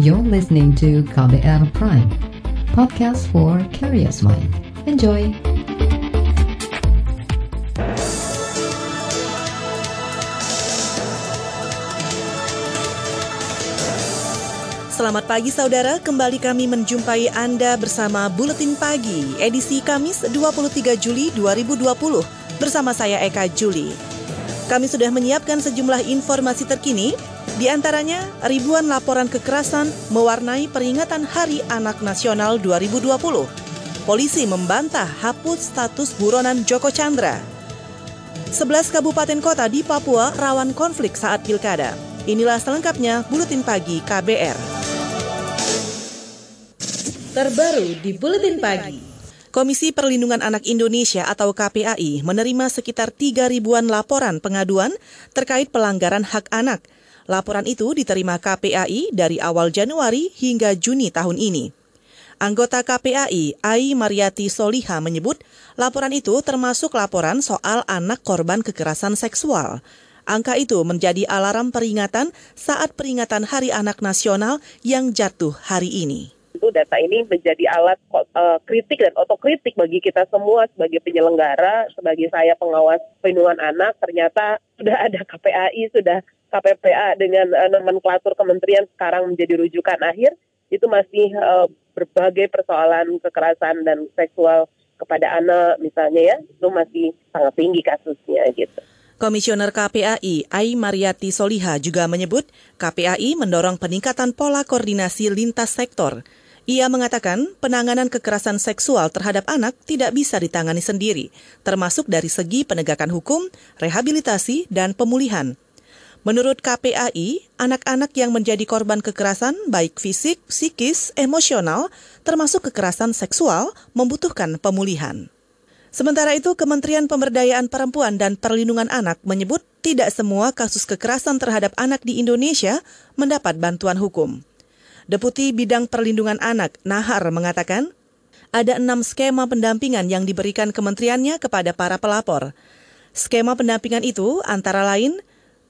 You're listening to KBR Prime, podcast for curious mind. Enjoy! Selamat pagi saudara, kembali kami menjumpai Anda bersama Buletin Pagi, edisi Kamis 23 Juli 2020, bersama saya Eka Juli. Kami sudah menyiapkan sejumlah informasi terkini, di antaranya, ribuan laporan kekerasan mewarnai peringatan Hari Anak Nasional 2020. Polisi membantah hapus status buronan Joko Chandra. 11 kabupaten kota di Papua rawan konflik saat pilkada. Inilah selengkapnya Buletin Pagi KBR. Terbaru di Buletin Pagi. Komisi Perlindungan Anak Indonesia atau KPAI menerima sekitar 3 ribuan laporan pengaduan terkait pelanggaran hak anak – Laporan itu diterima KPAI dari awal Januari hingga Juni tahun ini. Anggota KPAI, Ai Mariati Soliha menyebut laporan itu termasuk laporan soal anak korban kekerasan seksual. Angka itu menjadi alarm peringatan saat peringatan Hari Anak Nasional yang jatuh hari ini tentu data ini menjadi alat uh, kritik dan otokritik bagi kita semua sebagai penyelenggara, sebagai saya pengawas perlindungan anak, ternyata sudah ada KPAI, sudah KPPA dengan uh, nomenklatur kementerian sekarang menjadi rujukan akhir itu masih uh, berbagai persoalan kekerasan dan seksual kepada anak misalnya ya itu masih sangat tinggi kasusnya gitu. Komisioner KPAI Ai Mariati Soliha juga menyebut KPAI mendorong peningkatan pola koordinasi lintas sektor. Ia mengatakan penanganan kekerasan seksual terhadap anak tidak bisa ditangani sendiri, termasuk dari segi penegakan hukum, rehabilitasi, dan pemulihan. Menurut KPAI, anak-anak yang menjadi korban kekerasan baik fisik, psikis, emosional, termasuk kekerasan seksual, membutuhkan pemulihan. Sementara itu, Kementerian Pemberdayaan Perempuan dan Perlindungan Anak menyebut tidak semua kasus kekerasan terhadap anak di Indonesia mendapat bantuan hukum. Deputi Bidang Perlindungan Anak, Nahar, mengatakan, ada enam skema pendampingan yang diberikan kementeriannya kepada para pelapor. Skema pendampingan itu antara lain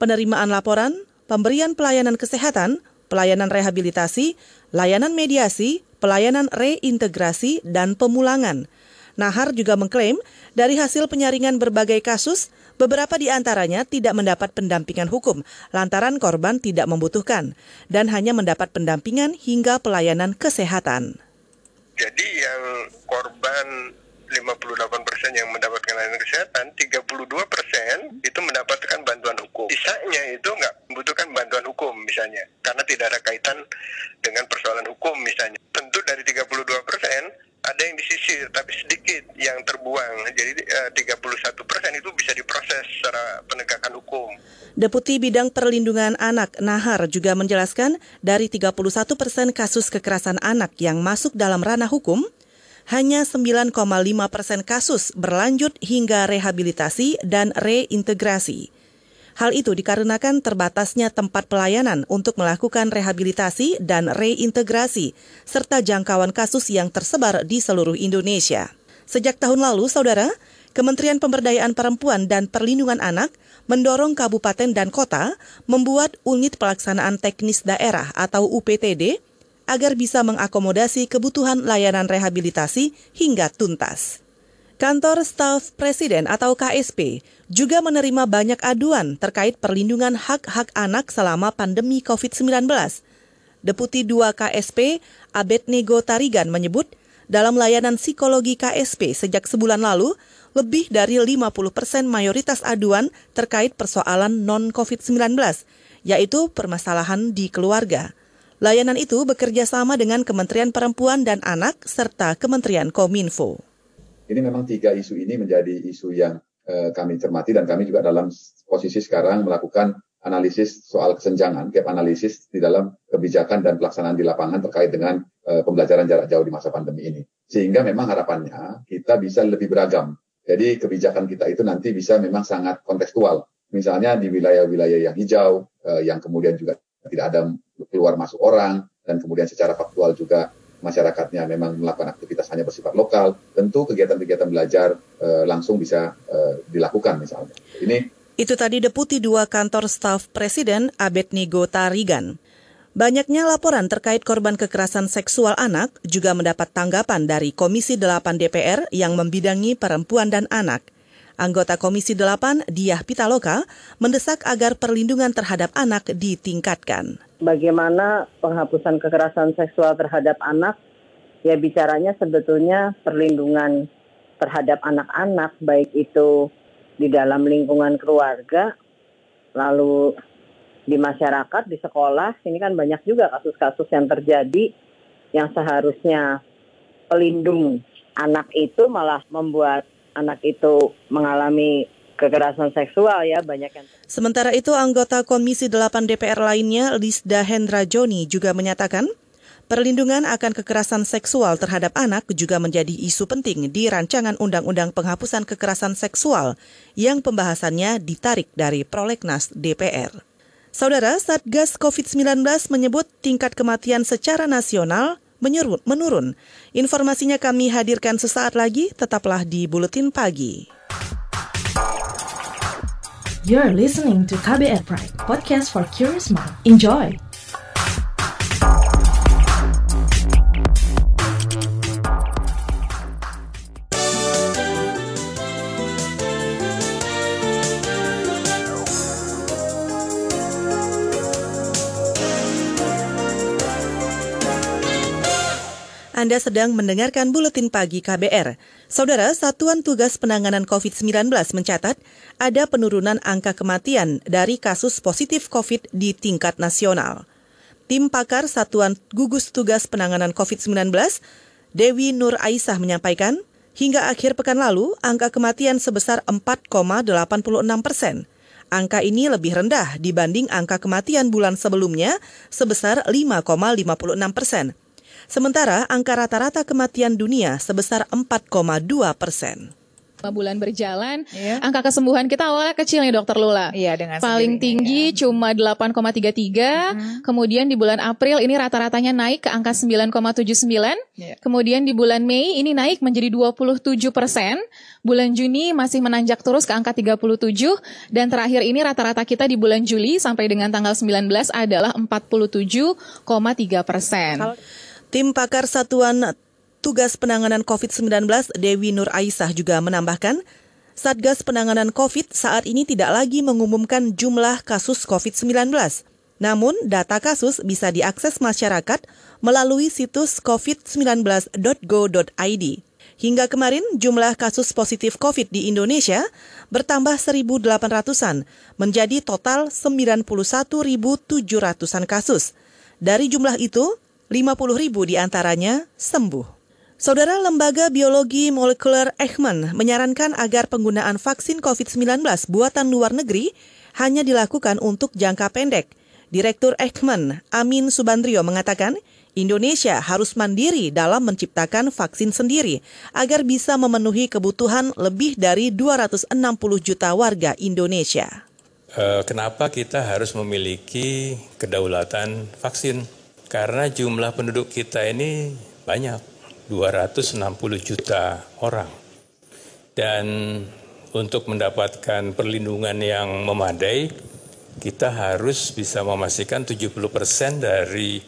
penerimaan laporan, pemberian pelayanan kesehatan, pelayanan rehabilitasi, layanan mediasi, pelayanan reintegrasi, dan pemulangan. Nahar juga mengklaim dari hasil penyaringan berbagai kasus, beberapa di antaranya tidak mendapat pendampingan hukum lantaran korban tidak membutuhkan dan hanya mendapat pendampingan hingga pelayanan kesehatan. Jadi yang korban 58 persen yang mendapatkan layanan kesehatan, 32 persen itu mendapatkan bantuan. Sisanya itu nggak membutuhkan bantuan hukum misalnya, karena tidak ada kaitan dengan persoalan hukum misalnya. Tentu dari 32 persen ada yang disisir, tapi sedikit yang terbuang. Jadi eh, 31 persen itu bisa diproses secara penegakan hukum. Deputi Bidang Perlindungan Anak Nahar juga menjelaskan dari 31 persen kasus kekerasan anak yang masuk dalam ranah hukum, hanya 9,5 persen kasus berlanjut hingga rehabilitasi dan reintegrasi. Hal itu dikarenakan terbatasnya tempat pelayanan untuk melakukan rehabilitasi dan reintegrasi, serta jangkauan kasus yang tersebar di seluruh Indonesia. Sejak tahun lalu, saudara, Kementerian Pemberdayaan Perempuan dan Perlindungan Anak mendorong kabupaten dan kota membuat unit pelaksanaan teknis daerah atau UPTD agar bisa mengakomodasi kebutuhan layanan rehabilitasi hingga tuntas. Kantor Staf Presiden atau KSP juga menerima banyak aduan terkait perlindungan hak-hak anak selama pandemi COVID-19. Deputi 2 KSP Abednego Tarigan menyebut, dalam layanan psikologi KSP sejak sebulan lalu, lebih dari 50 persen mayoritas aduan terkait persoalan non-COVID-19, yaitu permasalahan di keluarga. Layanan itu bekerja sama dengan Kementerian Perempuan dan Anak serta Kementerian Kominfo. Ini memang tiga isu ini menjadi isu yang eh, kami cermati dan kami juga dalam posisi sekarang melakukan analisis soal kesenjangan, gap analisis di dalam kebijakan dan pelaksanaan di lapangan terkait dengan eh, pembelajaran jarak jauh di masa pandemi ini. Sehingga memang harapannya kita bisa lebih beragam. Jadi kebijakan kita itu nanti bisa memang sangat kontekstual. Misalnya di wilayah-wilayah yang hijau, eh, yang kemudian juga tidak ada keluar masuk orang dan kemudian secara faktual juga masyarakatnya memang melakukan aktivitas hanya bersifat lokal, tentu kegiatan-kegiatan belajar e, langsung bisa e, dilakukan misalnya. Ini itu tadi Deputi 2 Kantor Staf Presiden Abednego Tarigan. Banyaknya laporan terkait korban kekerasan seksual anak juga mendapat tanggapan dari Komisi 8 DPR yang membidangi perempuan dan anak. Anggota Komisi 8, Diah Pitaloka, mendesak agar perlindungan terhadap anak ditingkatkan. Bagaimana penghapusan kekerasan seksual terhadap anak? Ya bicaranya sebetulnya perlindungan terhadap anak-anak, baik itu di dalam lingkungan keluarga, lalu di masyarakat, di sekolah, ini kan banyak juga kasus-kasus yang terjadi yang seharusnya pelindung anak itu malah membuat anak itu mengalami kekerasan seksual ya banyak yang Sementara itu anggota Komisi 8 DPR lainnya Lisda Hendra Joni juga menyatakan perlindungan akan kekerasan seksual terhadap anak juga menjadi isu penting di rancangan Undang-Undang Penghapusan Kekerasan Seksual yang pembahasannya ditarik dari prolegnas DPR. Saudara, Satgas COVID-19 menyebut tingkat kematian secara nasional menyerut, menurun. Informasinya kami hadirkan sesaat lagi, tetaplah di Buletin Pagi. You're listening to KBR Pride, podcast for curious mind. Enjoy! Anda sedang mendengarkan Buletin Pagi KBR. Saudara, Satuan Tugas Penanganan COVID-19 mencatat ada penurunan angka kematian dari kasus positif COVID di tingkat nasional. Tim pakar Satuan Gugus Tugas Penanganan COVID-19, Dewi Nur Aisyah menyampaikan, hingga akhir pekan lalu, angka kematian sebesar 4,86 persen. Angka ini lebih rendah dibanding angka kematian bulan sebelumnya sebesar 5,56 persen. Sementara angka rata-rata kematian dunia sebesar 4,2 persen. Bulan berjalan, iya. angka kesembuhan kita awalnya kecil nih dokter Lula. Iya, dengan Paling tinggi ya. cuma 8,33, hmm. kemudian di bulan April ini rata-ratanya naik ke angka 9,79, yeah. kemudian di bulan Mei ini naik menjadi 27 persen, bulan Juni masih menanjak terus ke angka 37, dan terakhir ini rata-rata kita di bulan Juli sampai dengan tanggal 19 adalah 47,3 persen. Tim pakar Satuan Tugas Penanganan COVID-19 Dewi Nur Aisyah juga menambahkan, Satgas Penanganan COVID saat ini tidak lagi mengumumkan jumlah kasus COVID-19. Namun, data kasus bisa diakses masyarakat melalui situs covid19.go.id. Hingga kemarin, jumlah kasus positif COVID di Indonesia bertambah 1.800-an, menjadi total 91.700-an kasus. Dari jumlah itu, 50 ribu di antaranya sembuh. Saudara Lembaga Biologi Molekuler Eichmann menyarankan agar penggunaan vaksin COVID-19 buatan luar negeri hanya dilakukan untuk jangka pendek. Direktur Eichmann, Amin Subandrio mengatakan, Indonesia harus mandiri dalam menciptakan vaksin sendiri agar bisa memenuhi kebutuhan lebih dari 260 juta warga Indonesia. Eh, kenapa kita harus memiliki kedaulatan vaksin? Karena jumlah penduduk kita ini banyak, 260 juta orang. Dan untuk mendapatkan perlindungan yang memadai, kita harus bisa memastikan 70 persen dari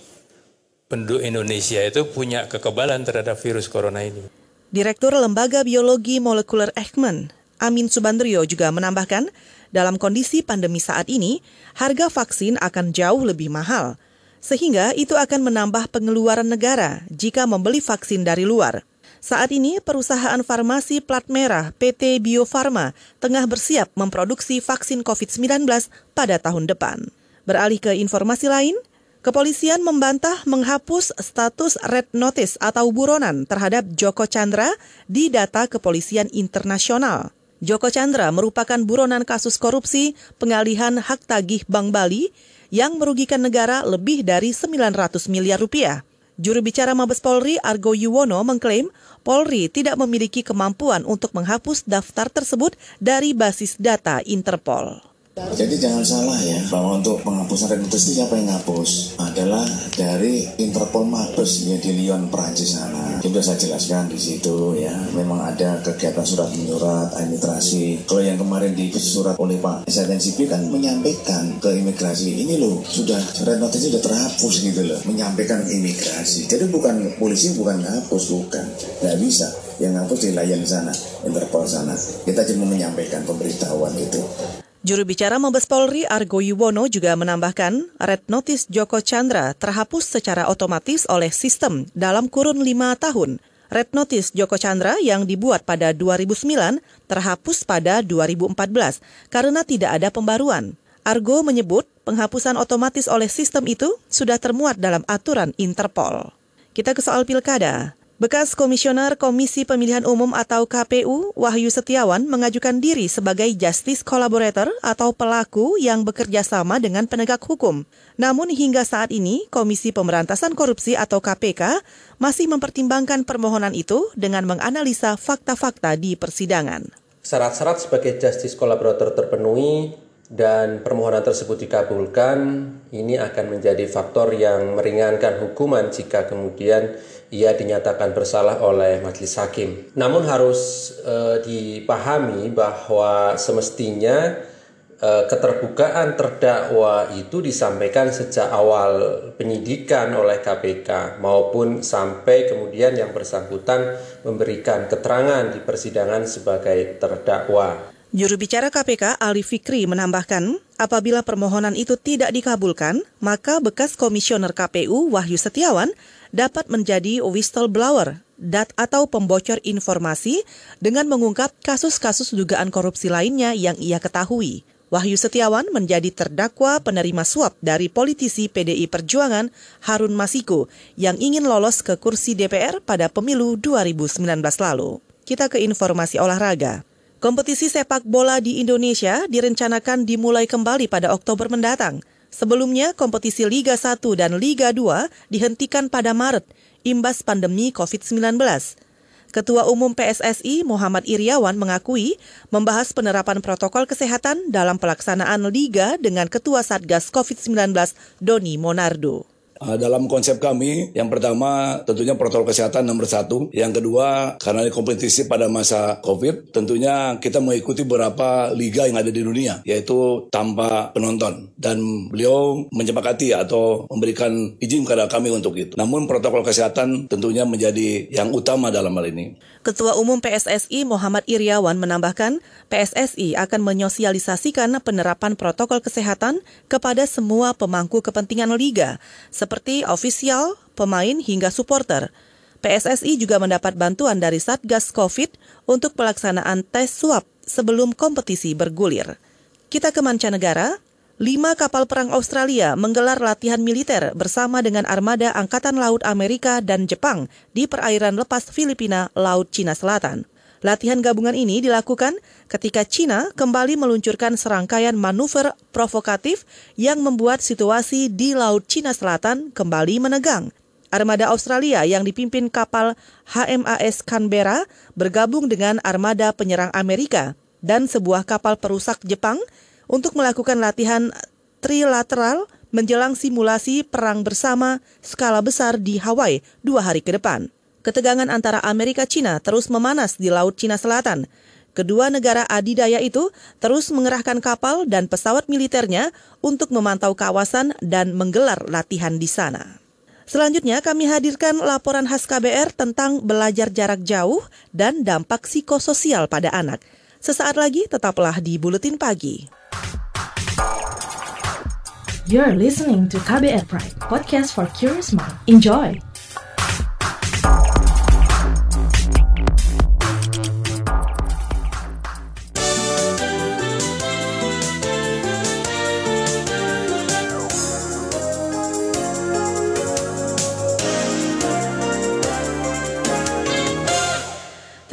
penduduk Indonesia itu punya kekebalan terhadap virus corona ini. Direktur Lembaga Biologi Molekuler Ekman, Amin Subandrio juga menambahkan, dalam kondisi pandemi saat ini, harga vaksin akan jauh lebih mahal – sehingga itu akan menambah pengeluaran negara jika membeli vaksin dari luar. Saat ini, perusahaan farmasi plat merah PT Bio Farma tengah bersiap memproduksi vaksin COVID-19 pada tahun depan. Beralih ke informasi lain, kepolisian membantah menghapus status red notice atau buronan terhadap Joko Chandra di data kepolisian internasional. Joko Chandra merupakan buronan kasus korupsi pengalihan hak tagih Bank Bali yang merugikan negara lebih dari 900 miliar rupiah. Juru bicara Mabes Polri Argo Yuwono mengklaim Polri tidak memiliki kemampuan untuk menghapus daftar tersebut dari basis data Interpol. Jadi jangan salah ya bahwa untuk penghapusan red notice itu siapa yang ngapus adalah dari Interpol Mabes ya di Lyon Prancis sana. Sudah saya jelaskan di situ ya. Memang ada kegiatan surat menyurat, administrasi. Kalau yang kemarin di surat oleh Pak Sipil kan menyampaikan ke imigrasi ini loh sudah red sudah terhapus gitu loh. Menyampaikan ke imigrasi. Jadi bukan polisi bukan ngapus bukan. Nggak bisa yang ngapus di layan sana, Interpol sana. Kita cuma menyampaikan pemberitahuan itu. Juru bicara Mabes Polri Argo Yuwono juga menambahkan, red notice Joko Chandra terhapus secara otomatis oleh sistem dalam kurun lima tahun. Red notice Joko Chandra yang dibuat pada 2009 terhapus pada 2014 karena tidak ada pembaruan. Argo menyebut penghapusan otomatis oleh sistem itu sudah termuat dalam aturan Interpol. Kita ke soal pilkada. Bekas Komisioner Komisi Pemilihan Umum atau KPU, Wahyu Setiawan, mengajukan diri sebagai Justice Collaborator atau pelaku yang bekerja sama dengan penegak hukum. Namun hingga saat ini, Komisi Pemberantasan Korupsi atau KPK masih mempertimbangkan permohonan itu dengan menganalisa fakta-fakta di persidangan. Syarat-syarat sebagai Justice Collaborator terpenuhi dan permohonan tersebut dikabulkan, ini akan menjadi faktor yang meringankan hukuman jika kemudian ia dinyatakan bersalah oleh majelis hakim. Namun harus e, dipahami bahwa semestinya e, keterbukaan terdakwa itu disampaikan sejak awal penyidikan oleh KPK maupun sampai kemudian yang bersangkutan memberikan keterangan di persidangan sebagai terdakwa. Juru bicara KPK Ali Fikri menambahkan, apabila permohonan itu tidak dikabulkan, maka bekas komisioner KPU Wahyu Setiawan dapat menjadi whistleblower dat atau pembocor informasi dengan mengungkap kasus-kasus dugaan korupsi lainnya yang ia ketahui. Wahyu Setiawan menjadi terdakwa penerima suap dari politisi PDI Perjuangan Harun Masiku yang ingin lolos ke kursi DPR pada pemilu 2019 lalu. Kita ke informasi olahraga. Kompetisi sepak bola di Indonesia direncanakan dimulai kembali pada Oktober mendatang. Sebelumnya, kompetisi Liga 1 dan Liga 2 dihentikan pada Maret, imbas pandemi COVID-19. Ketua Umum PSSI Muhammad Iriawan mengakui membahas penerapan protokol kesehatan dalam pelaksanaan Liga dengan Ketua Satgas COVID-19 Doni Monardo. Uh, dalam konsep kami, yang pertama tentunya protokol kesehatan nomor satu. Yang kedua, karena ini kompetisi pada masa COVID, tentunya kita mengikuti beberapa liga yang ada di dunia, yaitu tanpa penonton. Dan beliau menyepakati atau memberikan izin kepada kami untuk itu. Namun protokol kesehatan tentunya menjadi yang utama dalam hal ini. Ketua Umum PSSI Muhammad Iriawan menambahkan, PSSI akan menyosialisasikan penerapan protokol kesehatan kepada semua pemangku kepentingan liga, ofisial, pemain hingga supporter. PSSI juga mendapat bantuan dari Satgas COVID untuk pelaksanaan tes swab sebelum kompetisi bergulir. Kita ke mancanegara, lima kapal perang Australia menggelar latihan militer bersama dengan armada Angkatan Laut Amerika dan Jepang di perairan lepas Filipina, Laut Cina Selatan. Latihan gabungan ini dilakukan ketika Cina kembali meluncurkan serangkaian manuver provokatif yang membuat situasi di Laut Cina Selatan kembali menegang. Armada Australia yang dipimpin kapal HMAS Canberra bergabung dengan armada penyerang Amerika dan sebuah kapal perusak Jepang untuk melakukan latihan trilateral menjelang simulasi perang bersama skala besar di Hawaii dua hari ke depan. Ketegangan antara Amerika Cina terus memanas di Laut Cina Selatan. Kedua negara adidaya itu terus mengerahkan kapal dan pesawat militernya untuk memantau kawasan dan menggelar latihan di sana. Selanjutnya kami hadirkan laporan khas KBR tentang belajar jarak jauh dan dampak psikososial pada anak. Sesaat lagi tetaplah di Buletin Pagi. You're listening to KBR Pride, podcast for curious mind. Enjoy!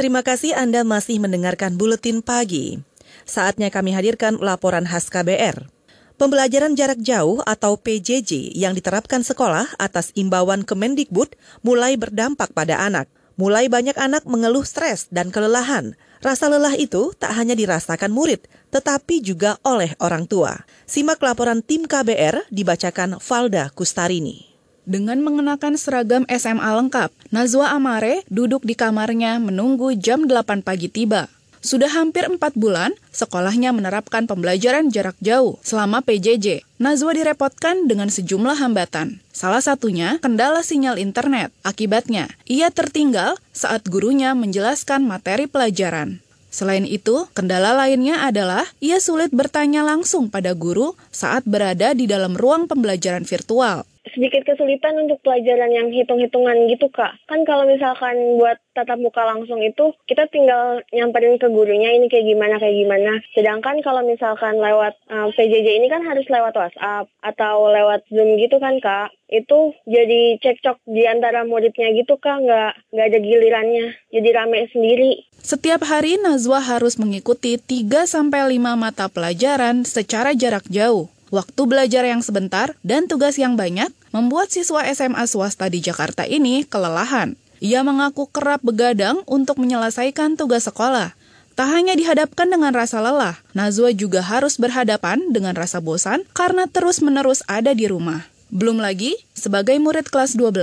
Terima kasih Anda masih mendengarkan Buletin Pagi. Saatnya kami hadirkan laporan khas KBR. Pembelajaran jarak jauh atau PJJ yang diterapkan sekolah atas imbauan Kemendikbud mulai berdampak pada anak. Mulai banyak anak mengeluh stres dan kelelahan. Rasa lelah itu tak hanya dirasakan murid, tetapi juga oleh orang tua. Simak laporan tim KBR dibacakan Valda Kustarini. Dengan mengenakan seragam SMA lengkap, Nazwa Amare duduk di kamarnya menunggu jam 8 pagi tiba. Sudah hampir empat bulan, sekolahnya menerapkan pembelajaran jarak jauh selama PJJ. Nazwa direpotkan dengan sejumlah hambatan. Salah satunya kendala sinyal internet. Akibatnya, ia tertinggal saat gurunya menjelaskan materi pelajaran. Selain itu, kendala lainnya adalah ia sulit bertanya langsung pada guru saat berada di dalam ruang pembelajaran virtual sedikit kesulitan untuk pelajaran yang hitung-hitungan gitu kak. Kan kalau misalkan buat tatap muka langsung itu kita tinggal nyamperin ke gurunya ini kayak gimana kayak gimana. Sedangkan kalau misalkan lewat uh, eh, PJJ ini kan harus lewat WhatsApp atau lewat Zoom gitu kan kak. Itu jadi cekcok di antara muridnya gitu kak, nggak nggak ada gilirannya. Jadi rame sendiri. Setiap hari Nazwa harus mengikuti 3 sampai 5 mata pelajaran secara jarak jauh. Waktu belajar yang sebentar dan tugas yang banyak membuat siswa SMA swasta di Jakarta ini kelelahan. Ia mengaku kerap begadang untuk menyelesaikan tugas sekolah. Tak hanya dihadapkan dengan rasa lelah, Nazwa juga harus berhadapan dengan rasa bosan karena terus-menerus ada di rumah. Belum lagi, sebagai murid kelas 12,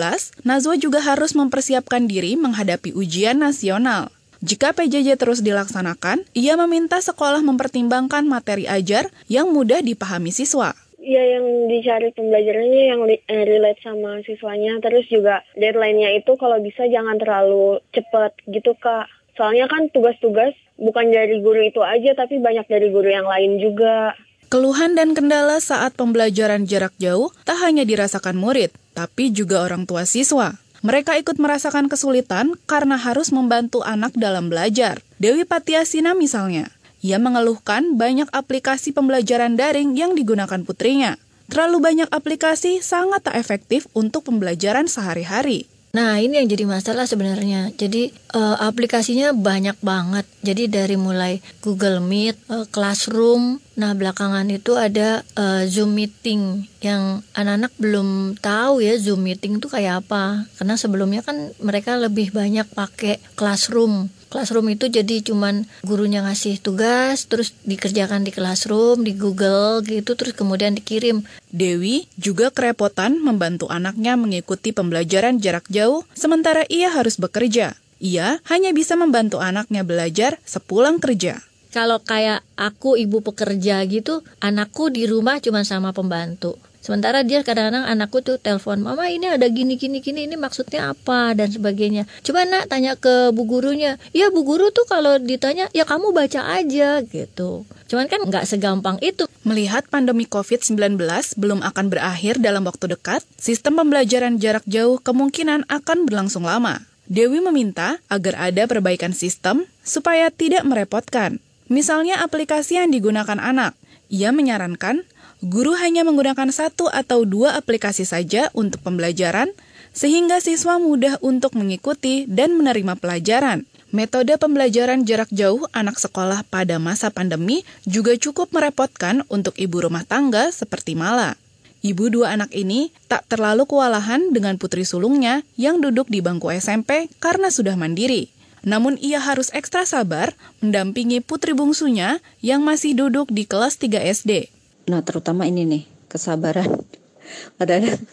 Nazwa juga harus mempersiapkan diri menghadapi ujian nasional. Jika PJJ terus dilaksanakan, ia meminta sekolah mempertimbangkan materi ajar yang mudah dipahami siswa. Ya yang dicari pembelajarannya yang relate sama siswanya. Terus juga deadline-nya itu kalau bisa jangan terlalu cepat gitu kak. Soalnya kan tugas-tugas bukan dari guru itu aja tapi banyak dari guru yang lain juga. Keluhan dan kendala saat pembelajaran jarak jauh tak hanya dirasakan murid, tapi juga orang tua siswa. Mereka ikut merasakan kesulitan karena harus membantu anak dalam belajar. Dewi Patiasina misalnya, ia mengeluhkan banyak aplikasi pembelajaran daring yang digunakan putrinya. Terlalu banyak aplikasi sangat tak efektif untuk pembelajaran sehari-hari. Nah, ini yang jadi masalah sebenarnya. Jadi uh, aplikasinya banyak banget. Jadi dari mulai Google Meet, uh, Classroom, nah belakangan itu ada uh, Zoom meeting yang anak-anak belum tahu ya Zoom meeting itu kayak apa. Karena sebelumnya kan mereka lebih banyak pakai Classroom classroom itu jadi cuman gurunya ngasih tugas terus dikerjakan di classroom di Google gitu terus kemudian dikirim. Dewi juga kerepotan membantu anaknya mengikuti pembelajaran jarak jauh sementara ia harus bekerja. Ia hanya bisa membantu anaknya belajar sepulang kerja. Kalau kayak aku ibu pekerja gitu anakku di rumah cuma sama pembantu Sementara dia kadang-kadang anakku tuh telepon, "Mama, ini ada gini gini gini, ini maksudnya apa?" dan sebagainya. Coba nak tanya ke bu gurunya. Ya bu guru tuh kalau ditanya, "Ya kamu baca aja." gitu. Cuman kan nggak segampang itu. Melihat pandemi COVID-19 belum akan berakhir dalam waktu dekat, sistem pembelajaran jarak jauh kemungkinan akan berlangsung lama. Dewi meminta agar ada perbaikan sistem supaya tidak merepotkan. Misalnya aplikasi yang digunakan anak. Ia menyarankan guru hanya menggunakan satu atau dua aplikasi saja untuk pembelajaran, sehingga siswa mudah untuk mengikuti dan menerima pelajaran. Metode pembelajaran jarak jauh anak sekolah pada masa pandemi juga cukup merepotkan untuk ibu rumah tangga seperti Mala. Ibu dua anak ini tak terlalu kewalahan dengan putri sulungnya yang duduk di bangku SMP karena sudah mandiri. Namun ia harus ekstra sabar mendampingi putri bungsunya yang masih duduk di kelas 3 SD. Nah, terutama ini nih, kesabaran. Kadang-kadang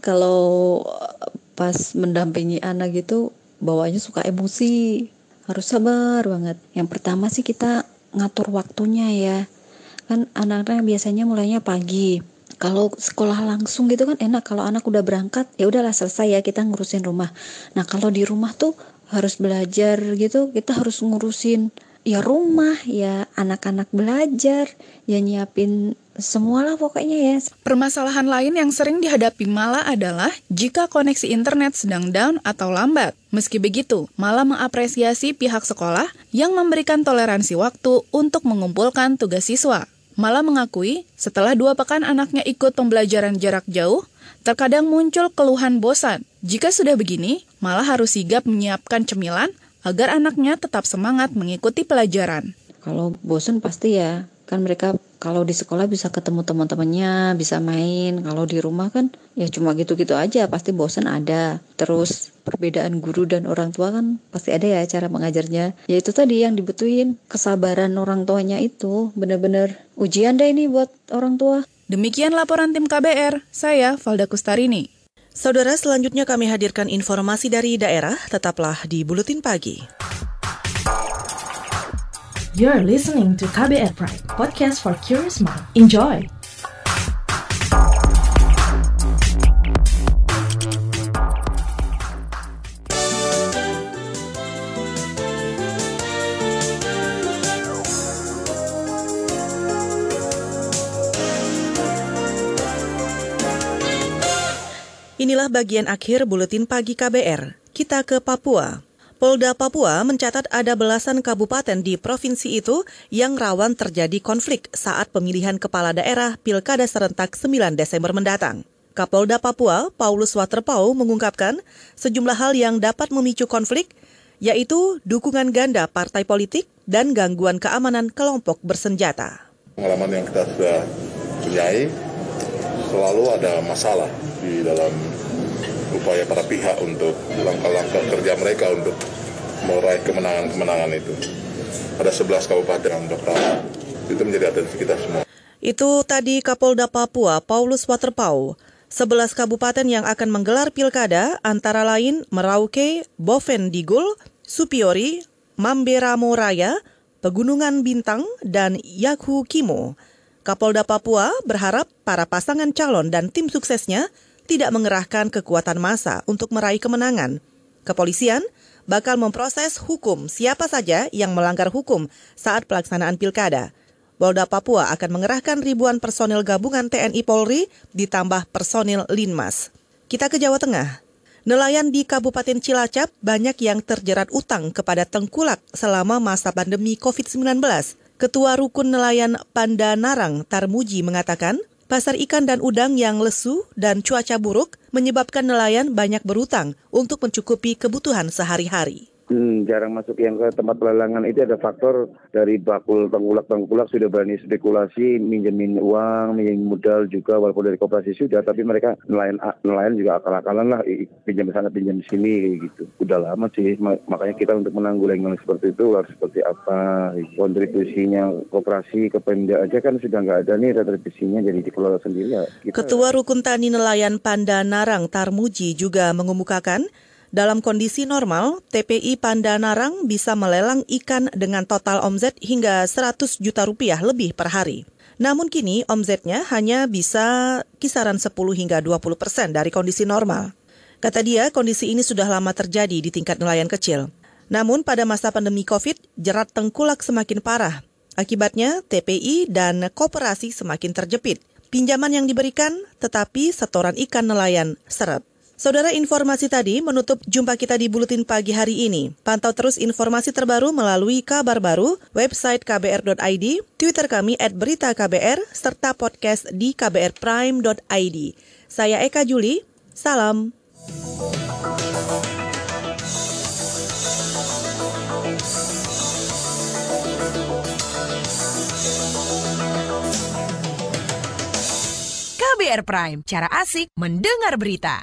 kalau pas mendampingi anak gitu bawanya suka emosi. Harus sabar banget. Yang pertama sih kita ngatur waktunya ya. Kan anak-anak biasanya mulainya pagi. Kalau sekolah langsung gitu kan enak kalau anak udah berangkat ya udahlah selesai ya kita ngurusin rumah. Nah, kalau di rumah tuh harus belajar gitu, kita harus ngurusin ya rumah ya anak-anak belajar ya nyiapin semualah pokoknya ya. Permasalahan lain yang sering dihadapi Mala adalah jika koneksi internet sedang down atau lambat. Meski begitu, Mala mengapresiasi pihak sekolah yang memberikan toleransi waktu untuk mengumpulkan tugas siswa. Mala mengakui setelah dua pekan anaknya ikut pembelajaran jarak jauh, terkadang muncul keluhan bosan. Jika sudah begini, Mala harus sigap menyiapkan cemilan agar anaknya tetap semangat mengikuti pelajaran. Kalau bosan pasti ya, kan mereka Kalau di sekolah bisa ketemu teman-temannya, bisa main. Kalau di rumah kan ya cuma gitu-gitu aja, pasti bosan ada. Terus perbedaan guru dan orang tua kan pasti ada ya cara mengajarnya. Ya itu tadi yang dibutuhin, kesabaran orang tuanya itu benar-benar ujian deh ini buat orang tua. Demikian laporan tim KBR, saya Valda Kustarini. Saudara, selanjutnya kami hadirkan informasi dari daerah, tetaplah di Buletin Pagi. You're listening to KBR Pride, podcast for curious mind. Enjoy! Inilah bagian akhir buletin pagi KBR. Kita ke Papua. Polda Papua mencatat ada belasan kabupaten di provinsi itu yang rawan terjadi konflik saat pemilihan kepala daerah Pilkada serentak 9 Desember mendatang. Kapolda Papua, Paulus Waterpau, mengungkapkan sejumlah hal yang dapat memicu konflik, yaitu dukungan ganda partai politik dan gangguan keamanan kelompok bersenjata. Pengalaman yang kita sudah punyai, selalu ada masalah di dalam upaya para pihak untuk langkah-langkah kerja mereka untuk meraih kemenangan-kemenangan itu. Ada 11 kabupaten yang berperan. Itu menjadi atensi kita semua. Itu tadi Kapolda Papua, Paulus Waterpau. 11 kabupaten yang akan menggelar pilkada antara lain Merauke, Boven Digul, Supiori, Mamberamo Raya, Pegunungan Bintang, dan Yakhu Kimo. Kapolda Papua berharap para pasangan calon dan tim suksesnya tidak mengerahkan kekuatan massa untuk meraih kemenangan. Kepolisian bakal memproses hukum siapa saja yang melanggar hukum saat pelaksanaan pilkada. Polda Papua akan mengerahkan ribuan personil gabungan TNI Polri ditambah personil Linmas. Kita ke Jawa Tengah. Nelayan di Kabupaten Cilacap banyak yang terjerat utang kepada tengkulak selama masa pandemi COVID-19. Ketua Rukun Nelayan Pandanarang Tarmuji mengatakan, pasar ikan dan udang yang lesu dan cuaca buruk menyebabkan nelayan banyak berutang untuk mencukupi kebutuhan sehari-hari. Hmm, jarang masuk yang ke tempat pelelangan itu ada faktor dari bakul tengkulak-tengkulak sudah berani spekulasi minjemin uang, minjemin modal juga walaupun dari kooperasi sudah tapi mereka nelayan nelayan juga akal-akalan lah pinjam sana pinjam sini gitu. Udah lama sih makanya kita untuk menanggulangi seperti itu harus seperti apa kontribusinya kooperasi ke Pemda aja kan sudah nggak ada nih retribusinya jadi dikelola sendiri ya. Kita... Ketua Rukun Tani Nelayan Pandanarang Tarmuji juga mengemukakan dalam kondisi normal, TPI Pandanarang bisa melelang ikan dengan total omzet hingga 100 juta rupiah lebih per hari. Namun kini omzetnya hanya bisa kisaran 10 hingga 20 persen dari kondisi normal. Kata dia, kondisi ini sudah lama terjadi di tingkat nelayan kecil. Namun pada masa pandemi COVID, jerat tengkulak semakin parah. Akibatnya, TPI dan kooperasi semakin terjepit. Pinjaman yang diberikan, tetapi setoran ikan nelayan seret. Saudara informasi tadi menutup jumpa kita di Buletin Pagi hari ini. Pantau terus informasi terbaru melalui kabar baru, website kbr.id, Twitter kami at berita KBR, serta podcast di kbrprime.id. Saya Eka Juli, salam. KBR Prime, cara asik mendengar berita.